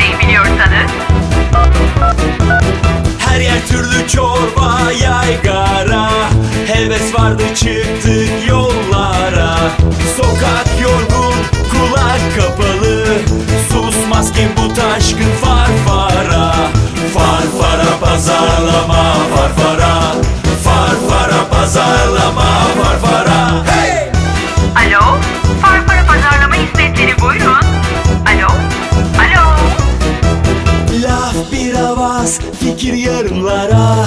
numarayı biliyorsanız. Her yer türlü çorba yaygara. Heves vardı çıktık yollara. Sokak yorgun kulak kapalı. Susmaz ki bu taşkın farfara Farfara pazarlama farfara Farfara pazarlama farfara Hey! Fikir yarımlara.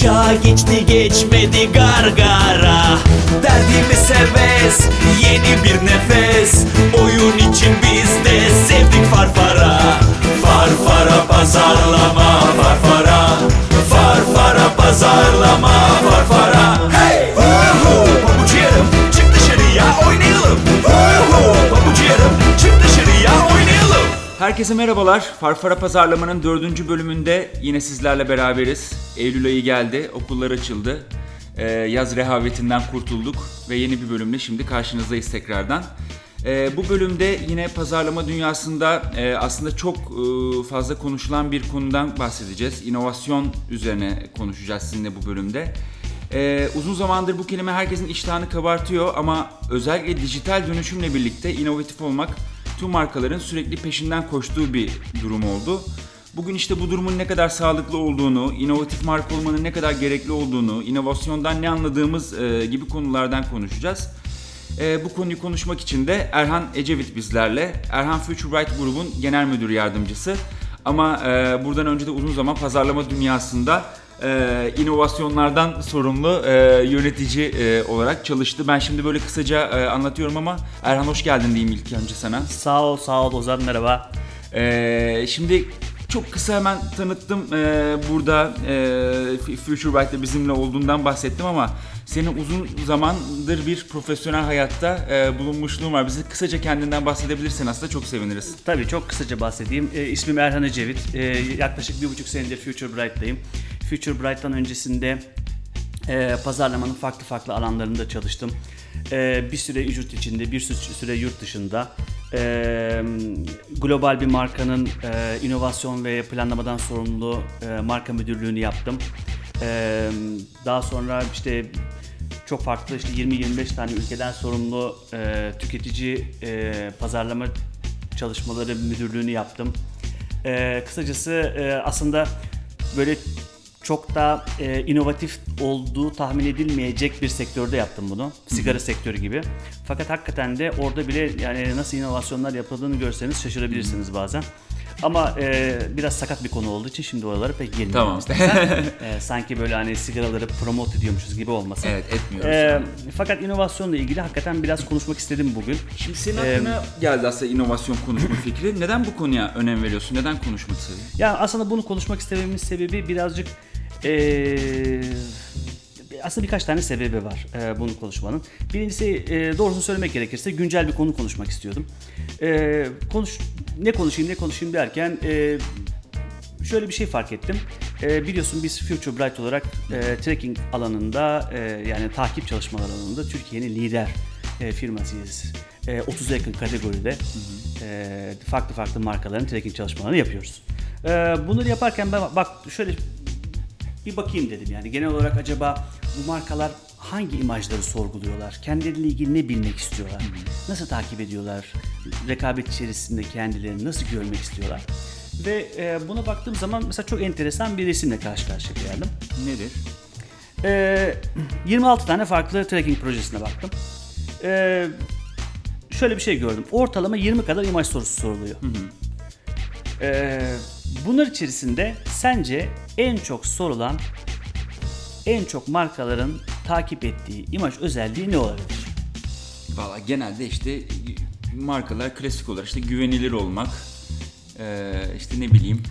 Çağ geçti geçmedi gargara. Derdimiz serbest, yeni bir nefes. Oyun için biz de sevdik farfara. Farfara pazarlama Farfara Herkese merhabalar. Farfara Pazarlama'nın dördüncü bölümünde yine sizlerle beraberiz. Eylül ayı geldi, okullar açıldı. Ee, yaz rehavetinden kurtulduk ve yeni bir bölümle şimdi karşınızdayız tekrardan. Ee, bu bölümde yine pazarlama dünyasında e, aslında çok e, fazla konuşulan bir konudan bahsedeceğiz. İnovasyon üzerine konuşacağız sizinle bu bölümde. Ee, uzun zamandır bu kelime herkesin iştahını kabartıyor ama özellikle dijital dönüşümle birlikte inovatif olmak tüm markaların sürekli peşinden koştuğu bir durum oldu. Bugün işte bu durumun ne kadar sağlıklı olduğunu, inovatif marka olmanın ne kadar gerekli olduğunu, inovasyondan ne anladığımız e, gibi konulardan konuşacağız. E, bu konuyu konuşmak için de Erhan Ecevit bizlerle. Erhan Future Bright grubun genel müdür yardımcısı. Ama e, buradan önce de uzun zaman pazarlama dünyasında e, inovasyonlardan sorumlu e, yönetici e, olarak çalıştı. Ben şimdi böyle kısaca e, anlatıyorum ama Erhan hoş geldin diyeyim ilk önce sana. Sağ ol, sağ ol Ozan merhaba. Ee, şimdi çok kısa hemen tanıttım Ee, burada e, Future Bright'te bizimle olduğundan bahsettim ama senin uzun zamandır bir profesyonel hayatta e, bulunmuşluğun var. Bize kısaca kendinden bahsedebilirsen aslında çok seviniriz. Tabii çok kısaca bahsedeyim. E, ismim Erhan Ecevit. E, yaklaşık bir buçuk senedir Future Bright'tayım. Future Bright'tan öncesinde e, pazarlamanın farklı farklı alanlarında çalıştım. E, bir süre yurt içinde, bir sü- süre yurt dışında. E, global bir markanın e, inovasyon ve planlamadan sorumlu e, marka müdürlüğünü yaptım. E, daha sonra işte çok farklı işte 20-25 tane ülkeden sorumlu e, tüketici e, pazarlama çalışmaları müdürlüğünü yaptım. E, kısacası e, aslında böyle çok da e, inovatif olduğu tahmin edilmeyecek bir sektörde yaptım bunu. Sigara sektörü gibi. Fakat hakikaten de orada bile yani nasıl inovasyonlar yapıldığını görseniz şaşırabilirsiniz bazen. Ama e, biraz sakat bir konu olduğu için şimdi oralara pek girmiyorum. Tamam. E, sanki böyle hani sigaraları promote ediyormuşuz gibi olmasın. Evet etmiyoruz. E, fakat inovasyonla ilgili hakikaten biraz konuşmak istedim bugün. Şimdi senin e, aklına geldi aslında inovasyon konuşma fikri. Neden bu konuya önem veriyorsun? Neden konuşmak istedin? Ya aslında bunu konuşmak istememin sebebi birazcık eee, aslında birkaç tane sebebi var eee, bunu konuşmanın. Birincisi eee, doğrusunu söylemek gerekirse güncel bir konu konuşmak istiyordum. Eee, konuş ne konuşayım ne konuşayım derken eee, şöyle bir şey fark ettim. Eee, biliyorsun biz Future Bright olarak eee, tracking alanında eee, yani takip çalışmaları alanında Türkiye'nin lider eee, firmasıyız. Eee 30'a yakın kategoride eee, farklı farklı markaların tracking çalışmalarını yapıyoruz. Eee, bunları yaparken ben bak şöyle bir bakayım dedim yani genel olarak acaba bu markalar hangi imajları sorguluyorlar? Kendileriyle ilgili ne bilmek istiyorlar? Nasıl takip ediyorlar? Rekabet içerisinde kendilerini nasıl görmek istiyorlar? Ve e, buna baktığım zaman mesela çok enteresan bir resimle karşı karşıya geldim. Nedir? E, 26 tane farklı tracking projesine baktım. E, şöyle bir şey gördüm. Ortalama 20 kadar imaj sorusu soruluyor. Ee, bunlar içerisinde sence en çok sorulan, en çok markaların takip ettiği imaj özelliği ne olabilir? Valla genelde işte markalar klasik olarak işte güvenilir olmak, işte ne bileyim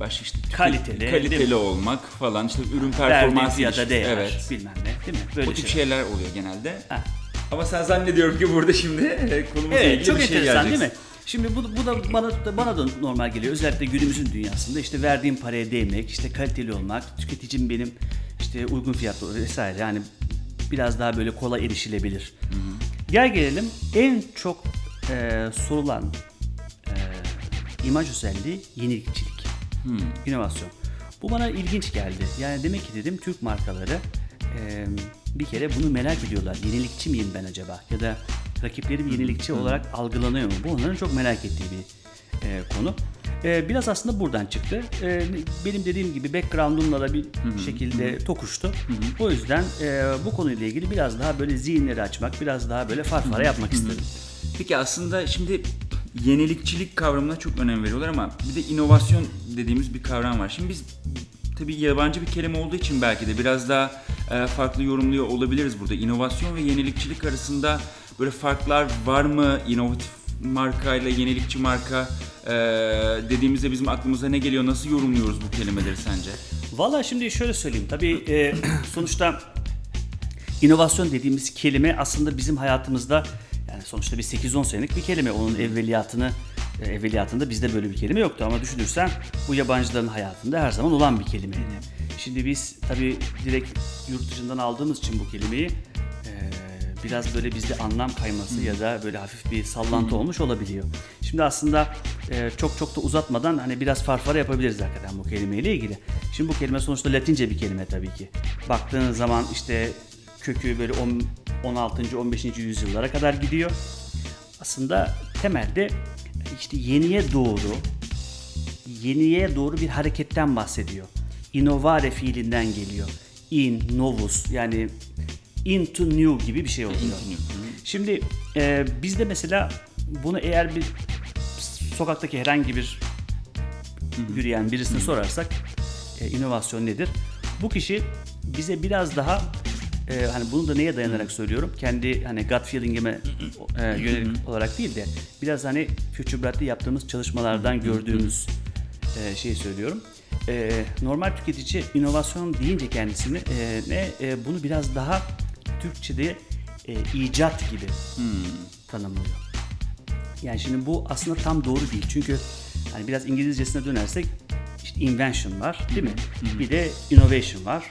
başka işte tüke- Kaliteli, kaliteli olmak falan işte ürün performansı fiyata ilişkisi. değer, Evet. bilmem ne değil mi? Böyle O tip şeyler. şeyler oluyor genelde. Heh. Ama sen zannediyorum ki burada şimdi e, konumuzla Evet, ilgili çok bir şey enteresan geleceksin. değil mi? Şimdi bu, bu da bana bana da normal geliyor. Özellikle günümüzün dünyasında işte verdiğim paraya değmek, işte kaliteli olmak, tüketicim benim işte uygun fiyatlı vesaire yani biraz daha böyle kolay erişilebilir. Gel gelelim en çok e, sorulan e, imaj özelliği yenilikçilik. İnovasyon. Bu bana ilginç geldi. Yani demek ki dedim Türk markaları e, bir kere bunu merak ediyorlar. Yenilikçi miyim ben acaba? Ya da rakiplerim yenilikçi olarak algılanıyor mu? Bu onların çok merak ettiği bir e, konu. E, biraz aslında buradan çıktı. E, benim dediğim gibi background'umla da bir şekilde tokuştu. O yüzden e, bu konuyla ilgili biraz daha böyle zihinleri açmak, biraz daha böyle farfara yapmak istedim. Peki aslında şimdi yenilikçilik kavramına çok önem veriyorlar ama bir de inovasyon dediğimiz bir kavram var. Şimdi biz tabii yabancı bir kelime olduğu için belki de biraz daha e, farklı yorumluyor olabiliriz burada. İnovasyon ve yenilikçilik arasında böyle farklar var mı? İnovatif marka ile yenilikçi marka e, dediğimizde bizim aklımıza ne geliyor? Nasıl yorumluyoruz bu kelimeleri sence? Valla şimdi şöyle söyleyeyim. Tabii e, sonuçta inovasyon dediğimiz kelime aslında bizim hayatımızda yani sonuçta bir 8-10 senelik bir kelime. Onun evveliyatını evveliyatında bizde böyle bir kelime yoktu ama düşünürsen bu yabancıların hayatında her zaman olan bir kelimeydi. Şimdi biz tabii direkt yurt dışından aldığımız için bu kelimeyi biraz böyle bizde anlam kayması ya da böyle hafif bir sallantı olmuş olabiliyor. Şimdi aslında e, çok çok da uzatmadan hani biraz farfara yapabiliriz hakikaten bu kelimeyle ilgili. Şimdi bu kelime sonuçta Latince bir kelime tabii ki. Baktığın zaman işte kökü böyle on- 16. 15. yüzyıllara kadar gidiyor. Aslında temelde işte yeniye doğru yeniye doğru bir hareketten bahsediyor. Innovare fiilinden geliyor. In, novus yani into new gibi bir şey oluyor. Into new. Şimdi e, bizde mesela bunu eğer bir sokaktaki herhangi bir yürüyen birisine sorarsak e, inovasyon nedir? Bu kişi bize biraz daha e, hani bunu da neye dayanarak söylüyorum? Kendi hani gut feeling'ime e, yönelik olarak değil de biraz hani Future Bright'te yaptığımız çalışmalardan gördüğümüz e, şeyi söylüyorum. E, normal tüketici inovasyon deyince kendisini e, ne e, bunu biraz daha Türkçe'de e, icat gibi tanımlıyor. Yani şimdi bu aslında tam doğru değil. Çünkü hani biraz İngilizcesine dönersek işte invention var değil mi? Bir de innovation var.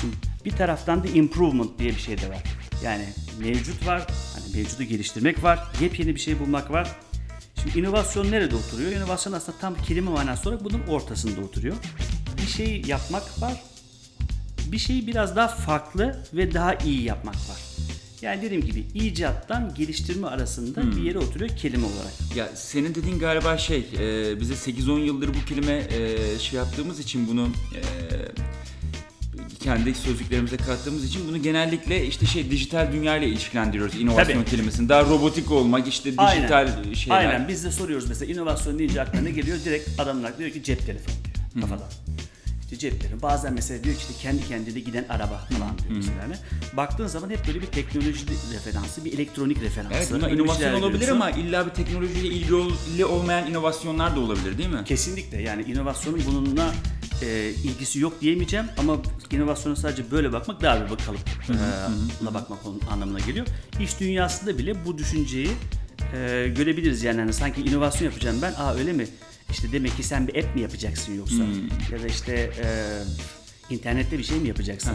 Şimdi bir taraftan da improvement diye bir şey de var. Yani mevcut var, hani mevcudu geliştirmek var, yepyeni bir şey bulmak var. Şimdi inovasyon nerede oturuyor? İnovasyon aslında tam kelime manası olarak bunun ortasında oturuyor. Bir şey yapmak var, bir şeyi biraz daha farklı ve daha iyi yapmak var. Yani dediğim gibi icattan geliştirme arasında bir yere oturuyor kelime olarak. Ya senin dediğin galiba şey, e, bize 8-10 yıldır bu kelime e, şey yaptığımız için bunu e, kendi sözlüklerimize kattığımız için bunu genellikle işte şey dijital dünya ile ilişkilendiriyoruz inovasyon Tabii. kelimesini. Daha robotik olmak, işte dijital şeyler. Aynen biz de soruyoruz mesela inovasyon deyince aklına ne geliyor? Direkt adamlar diyor ki cep telefonu diyor kafadan. İşte cep telefonu. Bazen mesela diyor ki işte kendi kendine giden araba falan diyor mesela. Baktığın zaman hep böyle bir teknoloji referansı, bir elektronik referansı. Evet bunlar öyle bir inovasyon şeyler olabilir görüyorsun. ama illa bir teknolojiyle ilgili olmayan inovasyonlar da olabilir değil mi? Kesinlikle yani inovasyonun bununla e, ilgisi yok diyemeyeceğim ama inovasyona sadece böyle bakmak daha bir bakalım e, bakmak onun anlamına geliyor. İş dünyasında bile bu düşünceyi e, görebiliriz yani hani sanki inovasyon yapacağım ben aa öyle mi? İşte demek ki sen bir app mi yapacaksın yoksa ya da işte e, internette bir şey mi yapacaksın?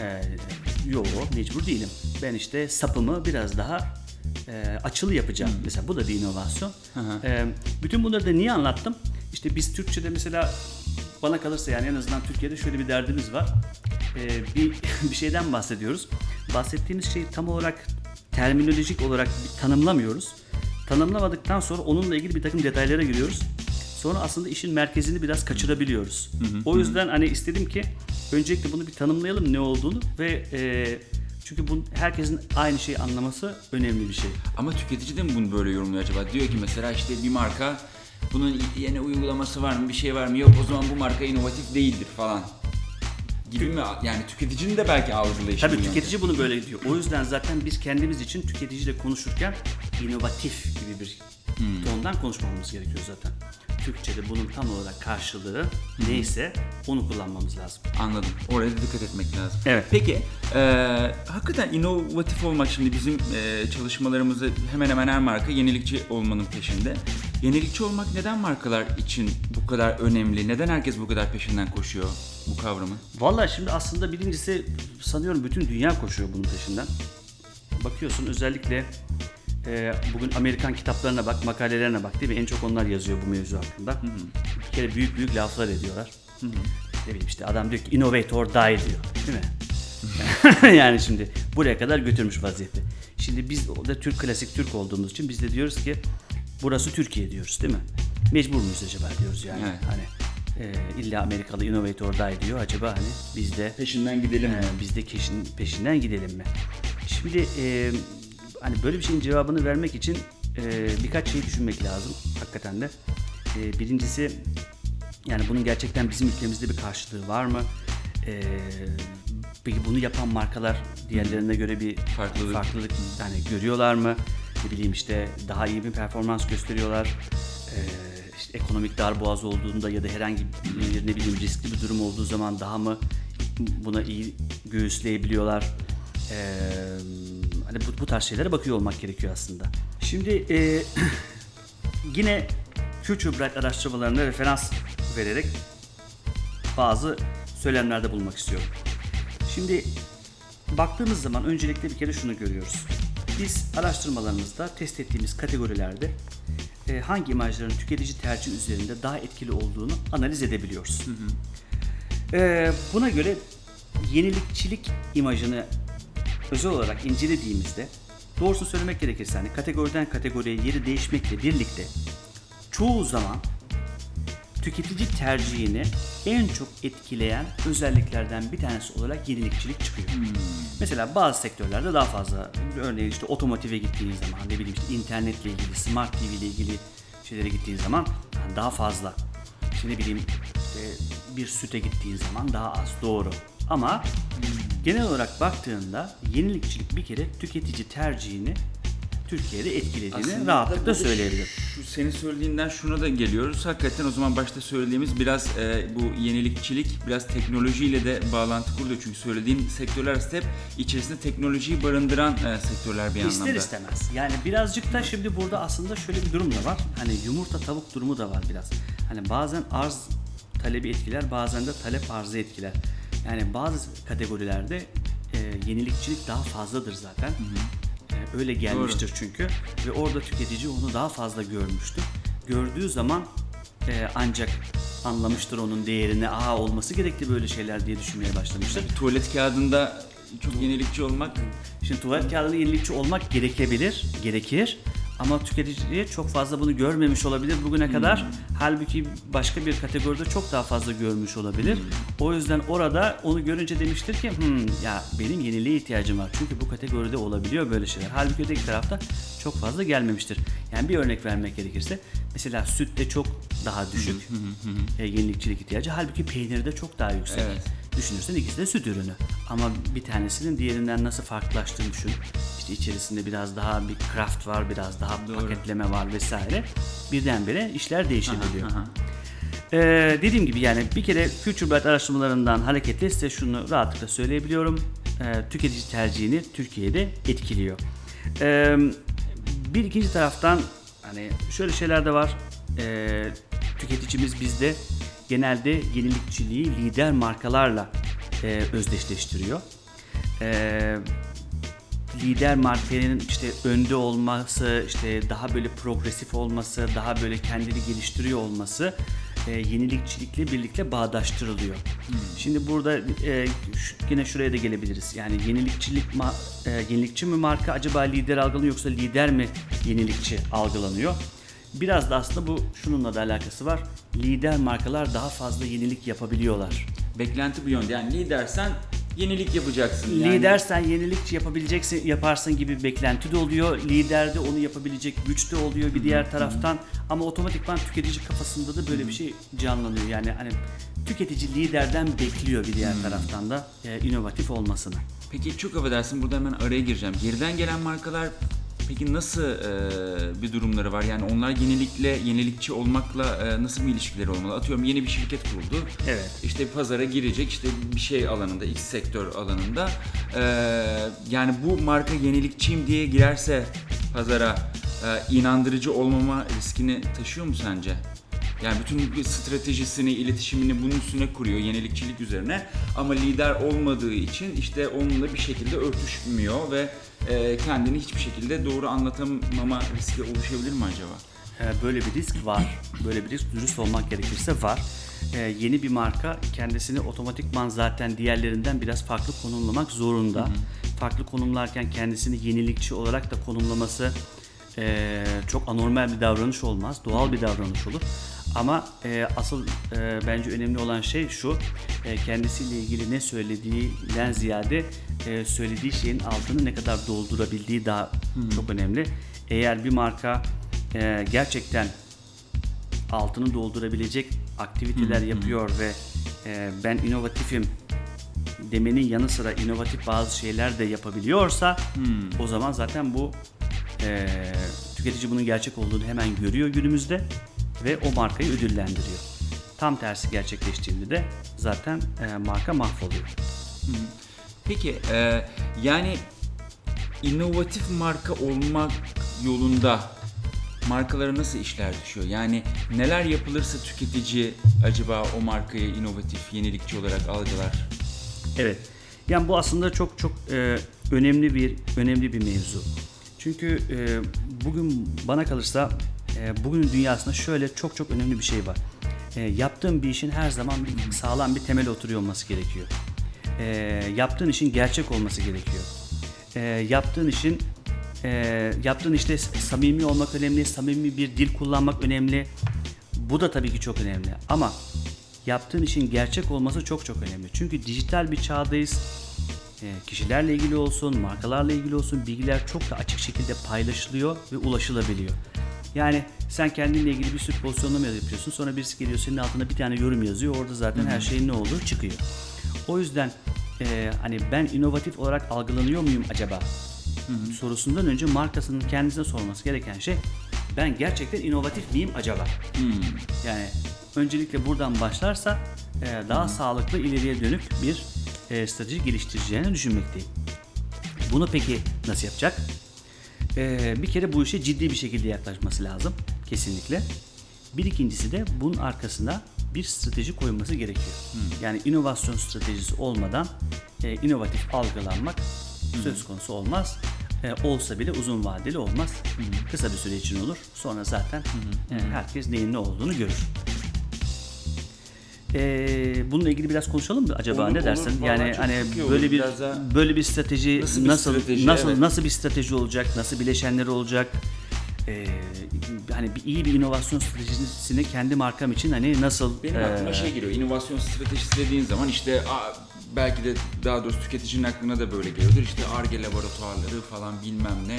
E, yok mecbur değilim. Ben işte sapımı biraz daha e, açılı yapacağım. Mesela bu da bir inovasyon. E, bütün bunları da niye anlattım? İşte biz Türkçe'de mesela bana kalırsa yani en azından Türkiye'de şöyle bir derdimiz var. E, bir bir şeyden bahsediyoruz. Bahsettiğimiz şeyi tam olarak terminolojik olarak bir tanımlamıyoruz. Tanımlamadıktan sonra onunla ilgili bir takım detaylara giriyoruz. Sonra aslında işin merkezini biraz kaçırabiliyoruz. O yüzden hani istedim ki öncelikle bunu bir tanımlayalım ne olduğunu ve e, çünkü bu herkesin aynı şeyi anlaması önemli bir şey. Ama tüketici de mi bunu böyle yorumluyor acaba? Diyor ki mesela işte bir marka bunun yeni uygulaması var mı bir şey var mı yok o zaman bu marka inovatif değildir falan gibi mi? Yani tüketicinin de belki algılayışı Tabii bu yönde. tüketici bunu böyle diyor. O yüzden zaten biz kendimiz için tüketiciyle konuşurken inovatif gibi bir tondan konuşmamamız gerekiyor zaten. Türkçe'de bunun tam olarak karşılığı neyse onu kullanmamız lazım. Anladım. Oraya da dikkat etmek lazım. Evet. Peki, e, hakikaten inovatif olmak şimdi bizim e, çalışmalarımızda hemen hemen her marka yenilikçi olmanın peşinde. Yenilikçi olmak neden markalar için bu kadar önemli? Neden herkes bu kadar peşinden koşuyor bu kavramın? Vallahi şimdi aslında birincisi sanıyorum bütün dünya koşuyor bunun peşinden. Bakıyorsun özellikle e, bugün Amerikan kitaplarına bak, makalelerine bak değil mi? En çok onlar yazıyor bu mevzu hakkında. Bir kere büyük büyük laflar ediyorlar. Ne bileyim işte adam diyor ki innovate or die diyor. Değil mi? yani şimdi buraya kadar götürmüş vaziyette. Şimdi biz da Türk klasik Türk olduğumuz için biz de diyoruz ki burası Türkiye diyoruz değil mi? Mecbur muyuz acaba diyoruz yani. Evet. Hani e, illa Amerikalı innovate or die diyor. Acaba hani biz de Peşinden gidelim mi? ee, biz de keşin, peşinden gidelim mi? Şimdi e, hani böyle bir şeyin cevabını vermek için e, birkaç şey düşünmek lazım hakikaten de. E, birincisi yani bunun gerçekten bizim ülkemizde bir karşılığı var mı? E, peki bunu yapan markalar diğerlerine göre bir Farklılık. farklılık yani görüyorlar mı? Ne bileyim işte daha iyi bir performans gösteriyorlar. E, işte ekonomik darboğaz olduğunda ya da herhangi bir ne bileyim riskli bir durum olduğu zaman daha mı buna iyi göğüsleyebiliyorlar? E, hani bu, bu tarz şeylere bakıyor olmak gerekiyor aslında. Şimdi e, yine Future Bright araştırmalarına referans vererek bazı söylemlerde bulmak istiyorum. Şimdi baktığımız zaman öncelikle bir kere şunu görüyoruz. Biz araştırmalarımızda test ettiğimiz kategorilerde e, hangi imajların tüketici tercih üzerinde daha etkili olduğunu analiz edebiliyoruz. E, buna göre yenilikçilik imajını özel olarak incelediğimizde doğrusunu söylemek gerekirse hani kategoriden kategoriye yeri değişmekle birlikte çoğu zaman tüketici tercihini en çok etkileyen özelliklerden bir tanesi olarak yenilikçilik çıkıyor. Mesela bazı sektörlerde daha fazla. Örneğin işte otomotive gittiğin zaman, ne bileyim işte internetle ilgili, smart TV ile ilgili şeylere gittiğin zaman daha fazla. İşte ne bileyim işte bir süte gittiğin zaman daha az. Doğru. Ama genel olarak baktığında yenilikçilik bir kere tüketici tercihini Türkiye'de etkilediğini Aslında rahatlıkla söyleyebilirim. Şu senin söylediğinden şuna da geliyoruz. Hakikaten o zaman başta söylediğimiz biraz e, bu yenilikçilik biraz teknolojiyle de bağlantı kuruyor. Çünkü söylediğin sektörler hep içerisinde teknolojiyi barındıran e, sektörler bir İster anlamda. istemez. Yani birazcık da şimdi burada aslında şöyle bir durum da var. Hani yumurta tavuk durumu da var biraz. Hani bazen arz talebi etkiler, bazen de talep arzı etkiler. Yani bazı kategorilerde e, yenilikçilik daha fazladır zaten. E, öyle gelmiştir çünkü ve orada tüketici onu daha fazla görmüştür. Gördüğü zaman e, ancak anlamıştır onun değerini. Aa olması gerekli böyle şeyler diye düşünmeye başlamıştır. Tuvalet kağıdında çok yenilikçi olmak Şimdi tuvalet kağıdında yenilikçi olmak gerekebilir, gerekir. Ama tüketici çok fazla bunu görmemiş olabilir bugüne kadar. Halbuki başka bir kategoride çok daha fazla görmüş olabilir. O yüzden orada onu görünce demiştir ki "Hmm, ya benim yeniliğe ihtiyacım var. Çünkü bu kategoride olabiliyor böyle şeyler. Halbuki öteki tarafta çok fazla gelmemiştir. Yani bir örnek vermek gerekirse mesela sütte çok daha düşük e, yenilikçilik ihtiyacı. Halbuki peynirde çok daha yüksek. Evet. Düşünürsen ikisi de süt ürünü. Ama bir tanesinin diğerinden nasıl farklılaştığını düşün. İşte içerisinde biraz daha bir craft var, biraz daha paketleme var vesaire. Birdenbire işler değişebiliyor. Aha. Ee, dediğim gibi yani bir kere Future Bright araştırmalarından hareketle size şunu rahatlıkla söyleyebiliyorum. Ee, tüketici tercihini Türkiye'de etkiliyor. Ee, bir ikinci taraftan hani şöyle şeyler de var. Ee, tüketicimiz bizde genelde yenilikçiliği lider markalarla e, özdeşleştiriyor. Ee, lider markanın işte önde olması, işte daha böyle progresif olması, daha böyle kendini geliştiriyor olması e, yenilikçilikle birlikte bağdaştırılıyor. Şimdi burada e, yine şuraya da gelebiliriz. Yani yenilikçilik e, yenilikçi mi marka acaba lider algılanıyor yoksa lider mi yenilikçi algılanıyor? Biraz da aslında bu şununla da alakası var. Lider markalar daha fazla yenilik yapabiliyorlar. beklenti bu yönde. Yani lidersen yenilik yapacaksın. Yani Lidersen yenilikçi yapabileceksin, yaparsın gibi bir beklenti de oluyor. Lider de onu yapabilecek güç de oluyor bir diğer taraftan. Ama otomatikman tüketici kafasında da böyle bir şey canlanıyor. Yani hani tüketici liderden bekliyor bir diğer taraftan da e, inovatif olmasını. Peki çok affedersin burada hemen araya gireceğim. Geriden gelen markalar peki nasıl e, bir durumları var? Yani onlar yenilikle, yenilikçi olmakla e, nasıl bir ilişkileri olmalı? Atıyorum yeni bir şirket kuruldu. Evet. İşte pazara girecek işte bir şey alanında, X sektör alanında. E, yani bu marka yenilikçiyim diye girerse pazara e, inandırıcı olmama riskini taşıyor mu sence? Yani bütün stratejisini, iletişimini bunun üstüne kuruyor, yenilikçilik üzerine. Ama lider olmadığı için işte onunla bir şekilde örtüşmüyor ve e, kendini hiçbir şekilde doğru anlatamama riski oluşabilir mi acaba? Ee, Böyle bir risk var. Böyle bir risk dürüst olmak gerekirse var. Ee, yeni bir marka kendisini otomatikman zaten diğerlerinden biraz farklı konumlamak zorunda. Farklı konumlarken kendisini yenilikçi olarak da konumlaması e, çok anormal bir davranış olmaz. Doğal bir davranış olur. Ama e, asıl e, bence önemli olan şey şu, e, kendisiyle ilgili ne söylediğinden ziyade e, söylediği şeyin altını ne kadar doldurabildiği daha çok önemli. Eğer bir marka e, gerçekten altını doldurabilecek aktiviteler yapıyor ve e, ben inovatifim demenin yanı sıra inovatif bazı şeyler de yapabiliyorsa o zaman zaten bu e, tüketici bunun gerçek olduğunu hemen görüyor günümüzde ve o markayı ödüllendiriyor. Tam tersi gerçekleştiğinde de zaten e, marka mahvoluyor. Peki e, yani inovatif marka olmak yolunda markalara nasıl işler düşüyor? Yani neler yapılırsa tüketici acaba o markayı inovatif, yenilikçi olarak algılar? Evet. Yani bu aslında çok çok e, önemli bir önemli bir mevzu. Çünkü e, bugün bana kalırsa e, bugünün dünyasında şöyle çok çok önemli bir şey var. E, yaptığın bir işin her zaman sağlam bir temel oturuyor olması gerekiyor. E, yaptığın işin gerçek olması gerekiyor. E, yaptığın işin e, yaptığın işte samimi olmak önemli, samimi bir dil kullanmak önemli. Bu da tabii ki çok önemli. Ama yaptığın işin gerçek olması çok çok önemli. Çünkü dijital bir çağdayız. E, kişilerle ilgili olsun, markalarla ilgili olsun bilgiler çok da açık şekilde paylaşılıyor ve ulaşılabiliyor. Yani sen kendinle ilgili bir sürü pozisyonlama yapıyorsun. Sonra birisi geliyor senin altında bir tane yorum yazıyor. Orada zaten her şeyin ne olduğu çıkıyor. O yüzden e, hani ben inovatif olarak algılanıyor muyum acaba? Sorusundan önce markasının kendisine sorması gereken şey ben gerçekten inovatif miyim acaba? Yani öncelikle buradan başlarsa e, daha sağlıklı ileriye dönük bir e, strateji geliştireceğini düşünmekteyim. Bunu peki nasıl yapacak? E, bir kere bu işe ciddi bir şekilde yaklaşması lazım kesinlikle. Bir ikincisi de bunun arkasına bir strateji koyması gerekiyor. Yani inovasyon stratejisi olmadan e, inovatif algılanmak söz konusu olmaz. E, olsa bile uzun vadeli olmaz. Kısa bir süre için olur. Sonra zaten e, herkes neyin ne olduğunu görür. E, bununla ilgili biraz konuşalım mı acaba Olur, ne olur. dersin? Yani hani çok iyi olur. böyle bir daha- böyle bir strateji Nasıl bir nasıl strateji, nasıl evet. nasıl bir strateji olacak? Nasıl bileşenleri olacak? Ee, hani bir iyi bir inovasyon stratejisini kendi markam için hani nasıl Benim aklıma e, şey geliyor, inovasyon stratejisi dediğin zaman işte belki de daha doğrusu tüketicinin aklına da böyle geliyordur. İşte ARGE laboratuvarları falan bilmem ne.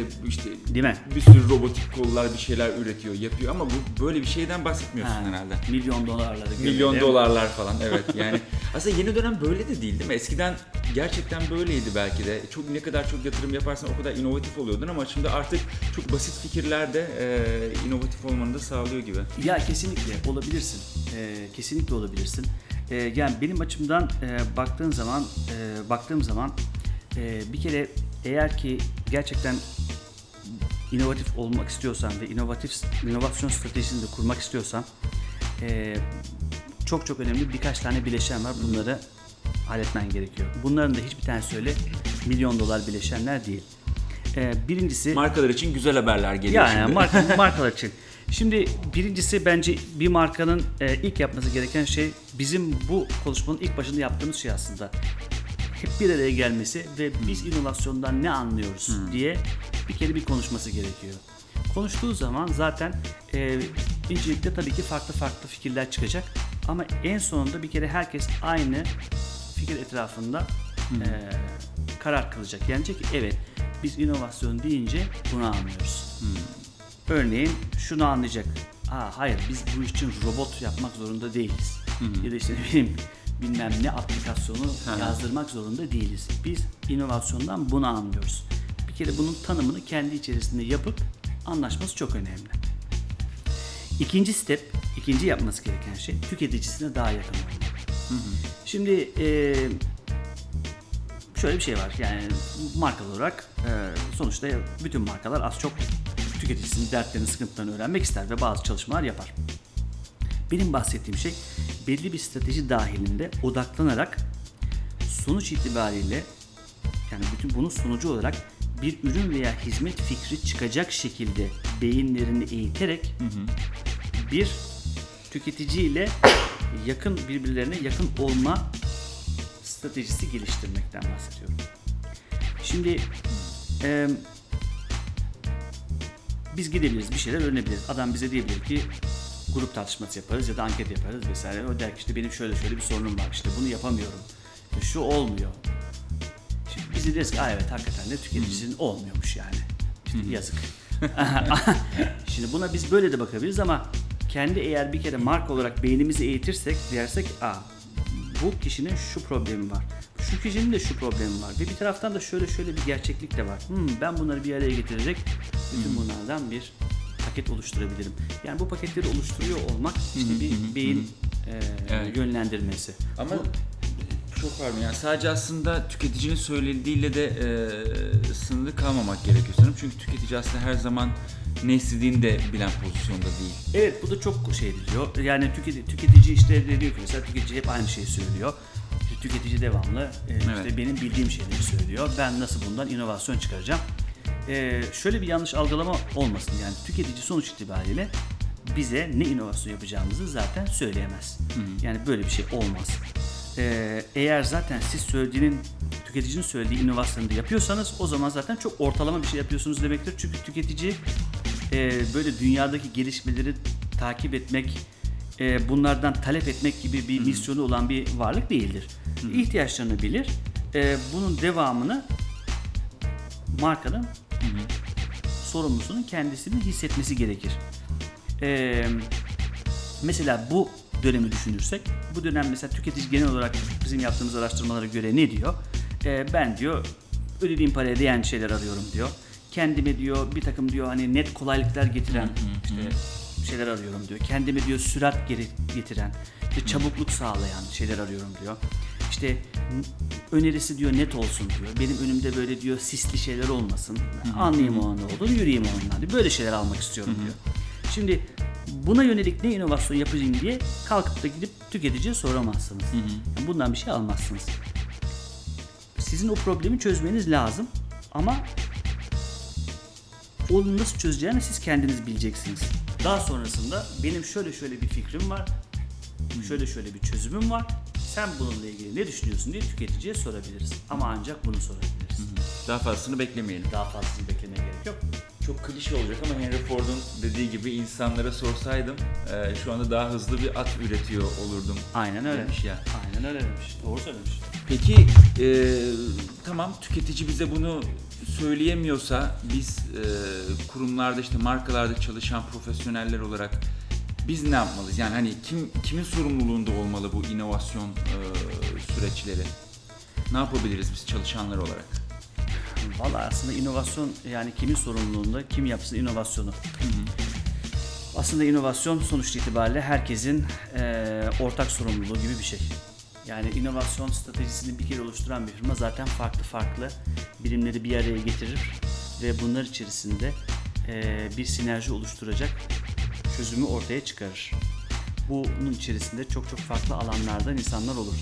İşte işte Değil mi? bir sürü robotik kollar bir şeyler üretiyor, yapıyor ama bu böyle bir şeyden bahsetmiyorsun ha, herhalde. milyon dolarları Milyon dolarlar falan evet yani aslında yeni dönem böyle de değil değil mi? Eskiden gerçekten böyleydi belki de. Çok ne kadar çok yatırım yaparsan o kadar inovatif oluyordun ama şimdi artık çok basit fikirler de e, inovatif olmanı da sağlıyor gibi. Ya kesinlikle olabilirsin. Ee, kesinlikle olabilirsin. Ee, yani benim açımdan e, baktığın zaman e, baktığım zaman e, bir kere eğer ki gerçekten inovatif olmak istiyorsan ve inovatif inovasyon stratejisini de kurmak istiyorsan e, çok çok önemli birkaç tane bileşen var. Bunları halletmen gerekiyor. Bunların da hiçbir tanesi öyle milyon dolar bileşenler değil. E, birincisi Markalar için güzel haberler geliyor yani şimdi. marka, markalar için. Şimdi birincisi bence bir markanın e, ilk yapması gereken şey bizim bu konuşmanın ilk başında yaptığımız şey aslında. Hep bir araya gelmesi ve biz inovasyondan ne anlıyoruz diye bir kere bir konuşması gerekiyor. Konuştuğu zaman zaten e, incelikte tabii ki farklı farklı fikirler çıkacak. Ama en sonunda bir kere herkes aynı fikir etrafında e, karar kılacak. Yani ki evet biz inovasyon deyince bunu anlıyoruz. Örneğin şunu anlayacak. Aa, hayır biz bu için robot yapmak zorunda değiliz. Ya da işte ne bileyim bilmem ne aplikasyonu yazdırmak zorunda değiliz. Biz inovasyondan bunu anlıyoruz. Bir kere bunun tanımını kendi içerisinde yapıp anlaşması çok önemli. İkinci step, ikinci yapması gereken şey tüketicisine daha yakın olmak. Şimdi e, şöyle bir şey var yani markalar olarak e, sonuçta bütün markalar az çok tüketicisinin dertlerini, sıkıntılarını öğrenmek ister ve bazı çalışmalar yapar. Benim bahsettiğim şey belli bir strateji dahilinde odaklanarak sonuç itibariyle yani bütün bunun sonucu olarak bir ürün veya hizmet fikri çıkacak şekilde beyinlerini eğiterek bir tüketiciyle yakın birbirlerine yakın olma stratejisi geliştirmekten bahsediyorum. Şimdi e, biz gidebiliriz, bir şeyler öğrenebiliriz. Adam bize diyebilir ki grup tartışması yaparız ya da anket yaparız vesaire. O der ki işte benim şöyle şöyle bir sorunum var. İşte bunu yapamıyorum. İşte şu olmuyor. Şimdi biz de deriz ki evet hakikaten de tüketicisinin olmuyormuş yani. İşte yazık. Şimdi buna biz böyle de bakabiliriz ama kendi eğer bir kere marka olarak beynimizi eğitirsek dersek aa bu kişinin şu problemi var. Şu kişinin de şu problemi var. Ve bir taraftan da şöyle şöyle bir gerçeklik de var. Hmm, ben bunları bir araya getirerek bütün bunlardan bir paket oluşturabilirim. Yani bu paketleri oluşturuyor olmak işte bir beyin e, Evet. yönlendirmesi. Ama çok pardon yani sadece aslında tüketicinin söylediğiyle de e, sınırlı kalmamak gerekiyor sanırım. Çünkü tüketici aslında her zaman ne istediğini de bilen pozisyonda değil. Evet bu da çok şey diyor. Yani tüketici, tüketici işte diyor ki mesela tüketici hep aynı şeyi söylüyor. İşte tüketici devamlı e, işte Evet. benim bildiğim şeyleri söylüyor. Ben nasıl bundan inovasyon çıkaracağım? E, şöyle bir yanlış algılama olmasın. Yani tüketici sonuç itibariyle bize ne inovasyon yapacağımızı zaten söyleyemez. Yani böyle bir şey olmaz. E, eğer zaten siz söylediğinin tüketicinin söylediği inovasyonu da yapıyorsanız o zaman zaten çok ortalama bir şey yapıyorsunuz demektir. Çünkü tüketici e, böyle dünyadaki gelişmeleri takip etmek, e, bunlardan talep etmek gibi bir misyonu olan bir varlık değildir. İhtiyaçlarını bilir, e, bunun devamını markanın sorumlusunun kendisinin hissetmesi gerekir. E, mesela bu dönemi düşünürsek, bu dönem mesela tüketici genel olarak bizim yaptığımız araştırmalara göre ne diyor? E, ben diyor ödediğim paraya değen şeyler arıyorum diyor. Kendime diyor bir takım diyor hani net kolaylıklar getiren işte şeyler arıyorum diyor. Kendime diyor sürat getiren, işte çabukluk sağlayan şeyler arıyorum diyor. İşte önerisi diyor net olsun diyor. Benim önümde böyle diyor sisli şeyler olmasın. Anlayayım o an ne olduğunu, yürüyeyim ondan diyor. Böyle şeyler almak istiyorum diyor. Şimdi buna yönelik ne inovasyon yapacağım diye kalkıp da gidip tüketiciye soramazsınız. Yani bundan bir şey almazsınız. Sizin o problemi çözmeniz lazım ama onu nasıl çözeceğini siz kendiniz bileceksiniz. Daha sonrasında benim şöyle şöyle bir fikrim var. Şöyle şöyle bir çözümüm var. Sen bununla ilgili ne düşünüyorsun diye tüketiciye sorabiliriz. Ama ancak bunu sorabiliriz. Daha fazlasını beklemeyelim. Daha fazlasını beklemeye gerek yok. Çok klişe olacak ama Henry Ford'un dediği gibi insanlara sorsaydım e, şu anda daha hızlı bir at üretiyor olurdum. Aynen öyle. Demiş ya. Aynen öyle demiş. Doğru söylemiş. Peki e, tamam tüketici bize bunu söyleyemiyorsa biz e, kurumlarda işte markalarda çalışan profesyoneller olarak biz ne yapmalıyız? Yani hani kim kimin sorumluluğunda olmalı bu inovasyon e, süreçleri? Ne yapabiliriz biz çalışanlar olarak? Valla aslında inovasyon yani kimin sorumluluğunda kim yapsın inovasyonu. Aslında inovasyon sonuç itibariyle herkesin eee, ortak sorumluluğu gibi bir şey. Yani inovasyon stratejisini bir kere oluşturan bir firma zaten farklı farklı birimleri bir araya getirir ve bunlar içerisinde eee, bir sinerji oluşturacak çözümü ortaya çıkarır. Bunun içerisinde çok çok farklı alanlardan insanlar olur.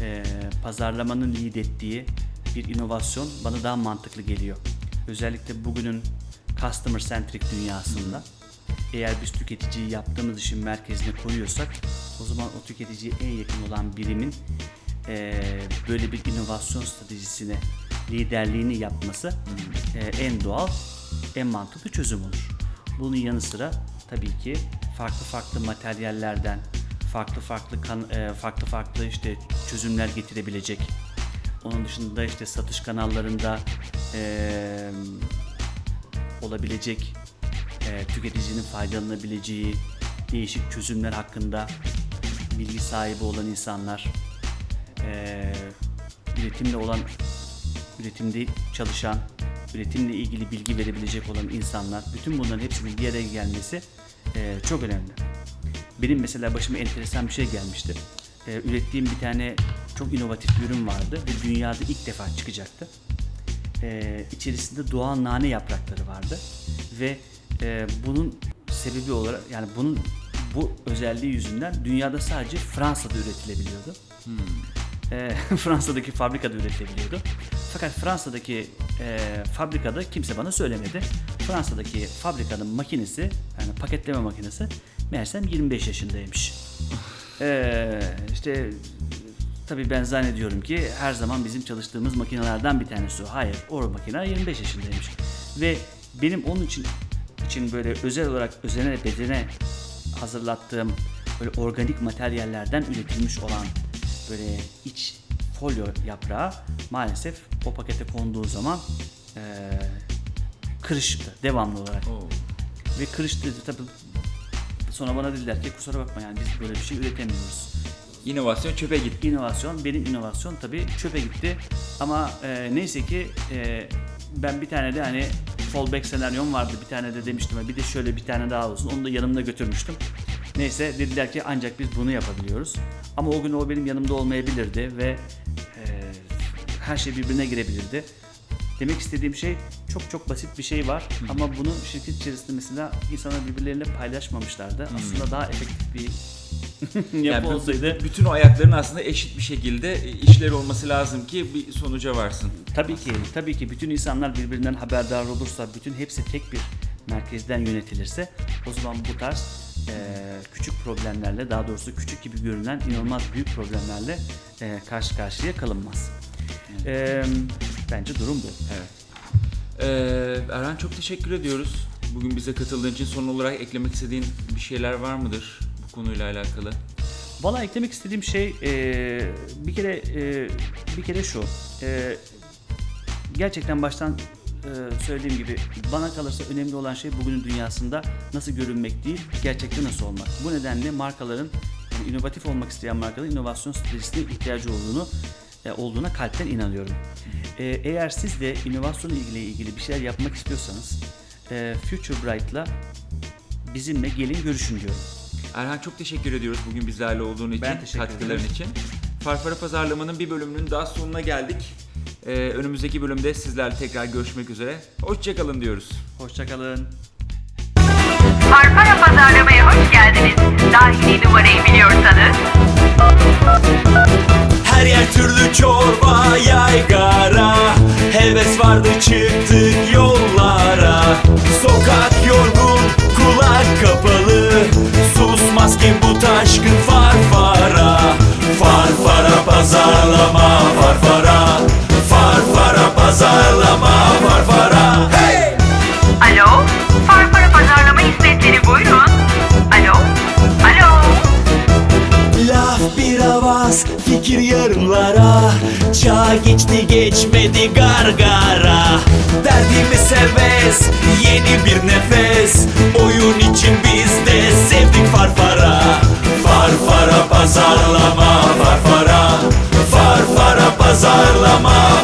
Eee, pazarlamanın lead ettiği bir inovasyon bana daha mantıklı geliyor. Özellikle bugünün customer centric dünyasında eğer biz tüketiciyi yaptığımız işin merkezine koyuyorsak o zaman o tüketiciye en yakın olan birimin eee, böyle bir inovasyon stratejisine liderliğini yapması eee, en doğal, en mantıklı çözüm olur. Bunun yanı sıra tabii ki farklı farklı materyallerden, farklı farklı kan, eee, farklı farklı işte çözümler getirebilecek. Onun dışında işte satış kanallarında eee olabilecek e, tüketicinin faydalanabileceği değişik çözümler hakkında bilgi sahibi olan insanlar, e, üretimle olan, üretimde çalışan, üretimle ilgili bilgi verebilecek olan insanlar, bütün bunların hepsinin bir araya gelmesi e, çok önemli. Benim mesela başıma enteresan bir şey gelmişti. E, ürettiğim bir tane çok inovatif bir ürün vardı ve dünyada ilk defa çıkacaktı e, içerisinde doğal nane yaprakları vardı ve e, bunun sebebi olarak yani bunun bu özelliği yüzünden dünyada sadece Fransa'da üretilebiliyordu. Ee, Fransa'daki fabrikada üretilebiliyordu. Fakat Fransa'daki e, fabrikada kimse bana söylemedi. Fransa'daki fabrikanın makinesi, yani paketleme makinesi meğersem 25 yaşındaymış. Ee, işte tabii ben zannediyorum ki her zaman bizim çalıştığımız makinelerden bir tanesi. Hayır, o makine 25 yaşındaymış. Ve benim onun için için böyle özel olarak özenerek bedene hazırlattığım böyle organik materyallerden üretilmiş olan böyle iç folyo yaprağı maalesef o pakete konduğu zaman eee kırıştı devamlı olarak. Ve kırıştı tabii sonra bana dediler ki kusura bakma yani biz böyle bir şey üretemiyoruz. İnovasyon çöpe gitti. İnovasyon, benim inovasyon tabii çöpe gitti. Ama e, neyse ki e, ben bir tane de hani fallback senaryom vardı. Bir tane de demiştim bir de şöyle bir tane daha olsun. Onu da yanımda götürmüştüm. Neyse dediler ki ancak biz bunu yapabiliyoruz. Ama o gün o benim yanımda olmayabilirdi ve e, her şey birbirine girebilirdi. Demek istediğim şey çok çok basit bir şey var ama bunu şirket içerisinde mesela insanlar birbirleriyle paylaşmamışlardı. Aslında daha efektif bir yapı Yani olsaydı bütün o ayakların aslında eşit bir şekilde işleri olması lazım ki bir sonuca varsın. Tabii ki, tabii ki bütün insanlar birbirinden haberdar olursa, bütün hepsi tek bir merkezden yönetilirse o zaman bu tarz eee, küçük problemlerle, daha doğrusu küçük gibi görünen inanılmaz büyük problemlerle eee, karşı karşıya kalınmaz. Eee, bence durum bu. Evet. Ee, Erhan çok teşekkür ediyoruz. Bugün bize katıldığın için son olarak eklemek istediğin bir şeyler var mıdır bu konuyla alakalı? Valla eklemek istediğim şey eee, bir kere eee, bir kere şu. Eee, gerçekten baştan eee, söylediğim gibi bana kalırsa önemli olan şey bugünün dünyasında nasıl görünmek değil, gerçekte nasıl olmak. Bu nedenle markaların yani inovatif olmak isteyen markaların inovasyon stratejisine ihtiyacı olduğunu e, olduğuna kalpten inanıyorum. Eee, eğer siz de inovasyonla ilgili ilgili bir şeyler yapmak istiyorsanız Future Bright'la bizimle gelin görüşün diyorum. Erhan çok teşekkür ediyoruz bugün bizlerle olduğun için, katkıların için. Farfara Pazarlama'nın bir bölümünün daha sonuna geldik. Ee, önümüzdeki bölümde sizlerle tekrar görüşmek üzere. Hoşçakalın diyoruz. Hoşçakalın. Farfara pazarlamaya hoş geldiniz. Dahili numarayı biliyorsanız Her yer türlü çorba yaygara Heves vardı çıktık yollara Sokak yorgun kulak kapalı Susmaz ki bu geçti geçmedi gargara. Derdimi seves yeni bir nefes. Oyun için biz de sevdik farfara. Farfara pazarlama farfara. Farfara pazarlama.